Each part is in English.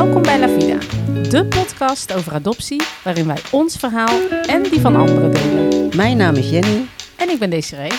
Welkom bij La Vida, de podcast over adoptie waarin wij ons verhaal en die van anderen delen. Mijn naam is Jenny. En ik ben Desiree.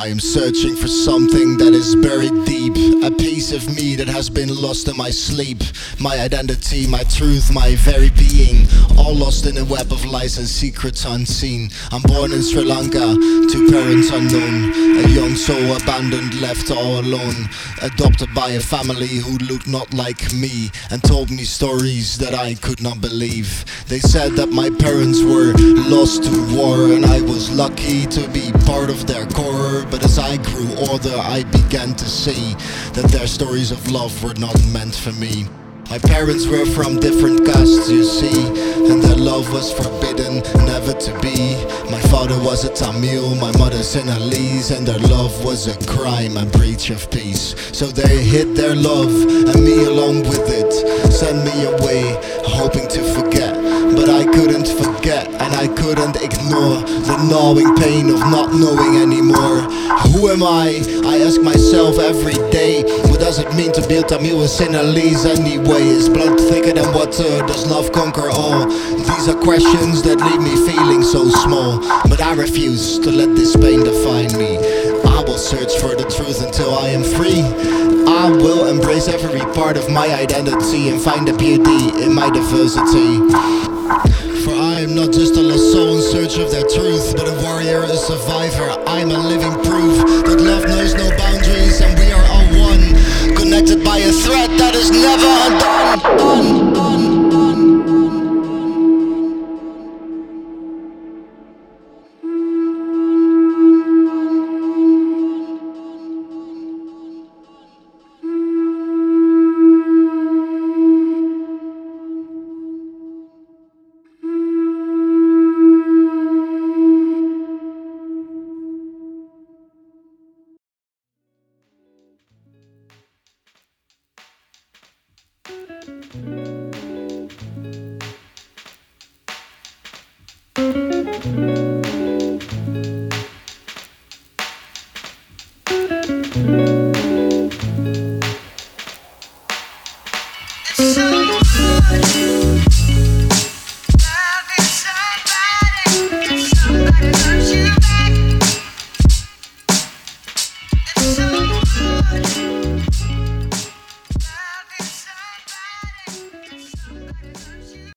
I am searching for something that is buried deep. A piece of me that has been lost in my sleep. My identity, my truth, my very being. All lost in a web of lies and secrets unseen. I'm born in Sri Lanka to parents unknown. A young soul abandoned, left all alone. Adopted by a family who looked not like me. And told me stories that I could not believe. They said that my parents were lost to war. And I was lucky to be part of their core. But as I grew older, I began to see that their stories of love were not meant for me. My parents were from different castes, you see, and their love was forbidden, never to be. My father was a Tamil, my mother Sinhalese, and their love was a crime, a breach of peace. So they hid their love, and me along with it, sent me away, hoping to forget. But I couldn't forget, and I couldn't ignore the gnawing pain of not knowing anymore. Who am I? I ask myself every day. Does it mean to be a Tamil or Sinhalese anyway? Is blood thicker than water? Does love conquer all? These are questions that leave me feeling so small. But I refuse to let this pain define me. I will search for the truth until I am free. I will embrace every part of my identity and find the beauty in my diversity. For I am not just a lost soul in search of their truth, but a warrior, a survivor. I'm a living proof by a thread that is never undone. Done, done. So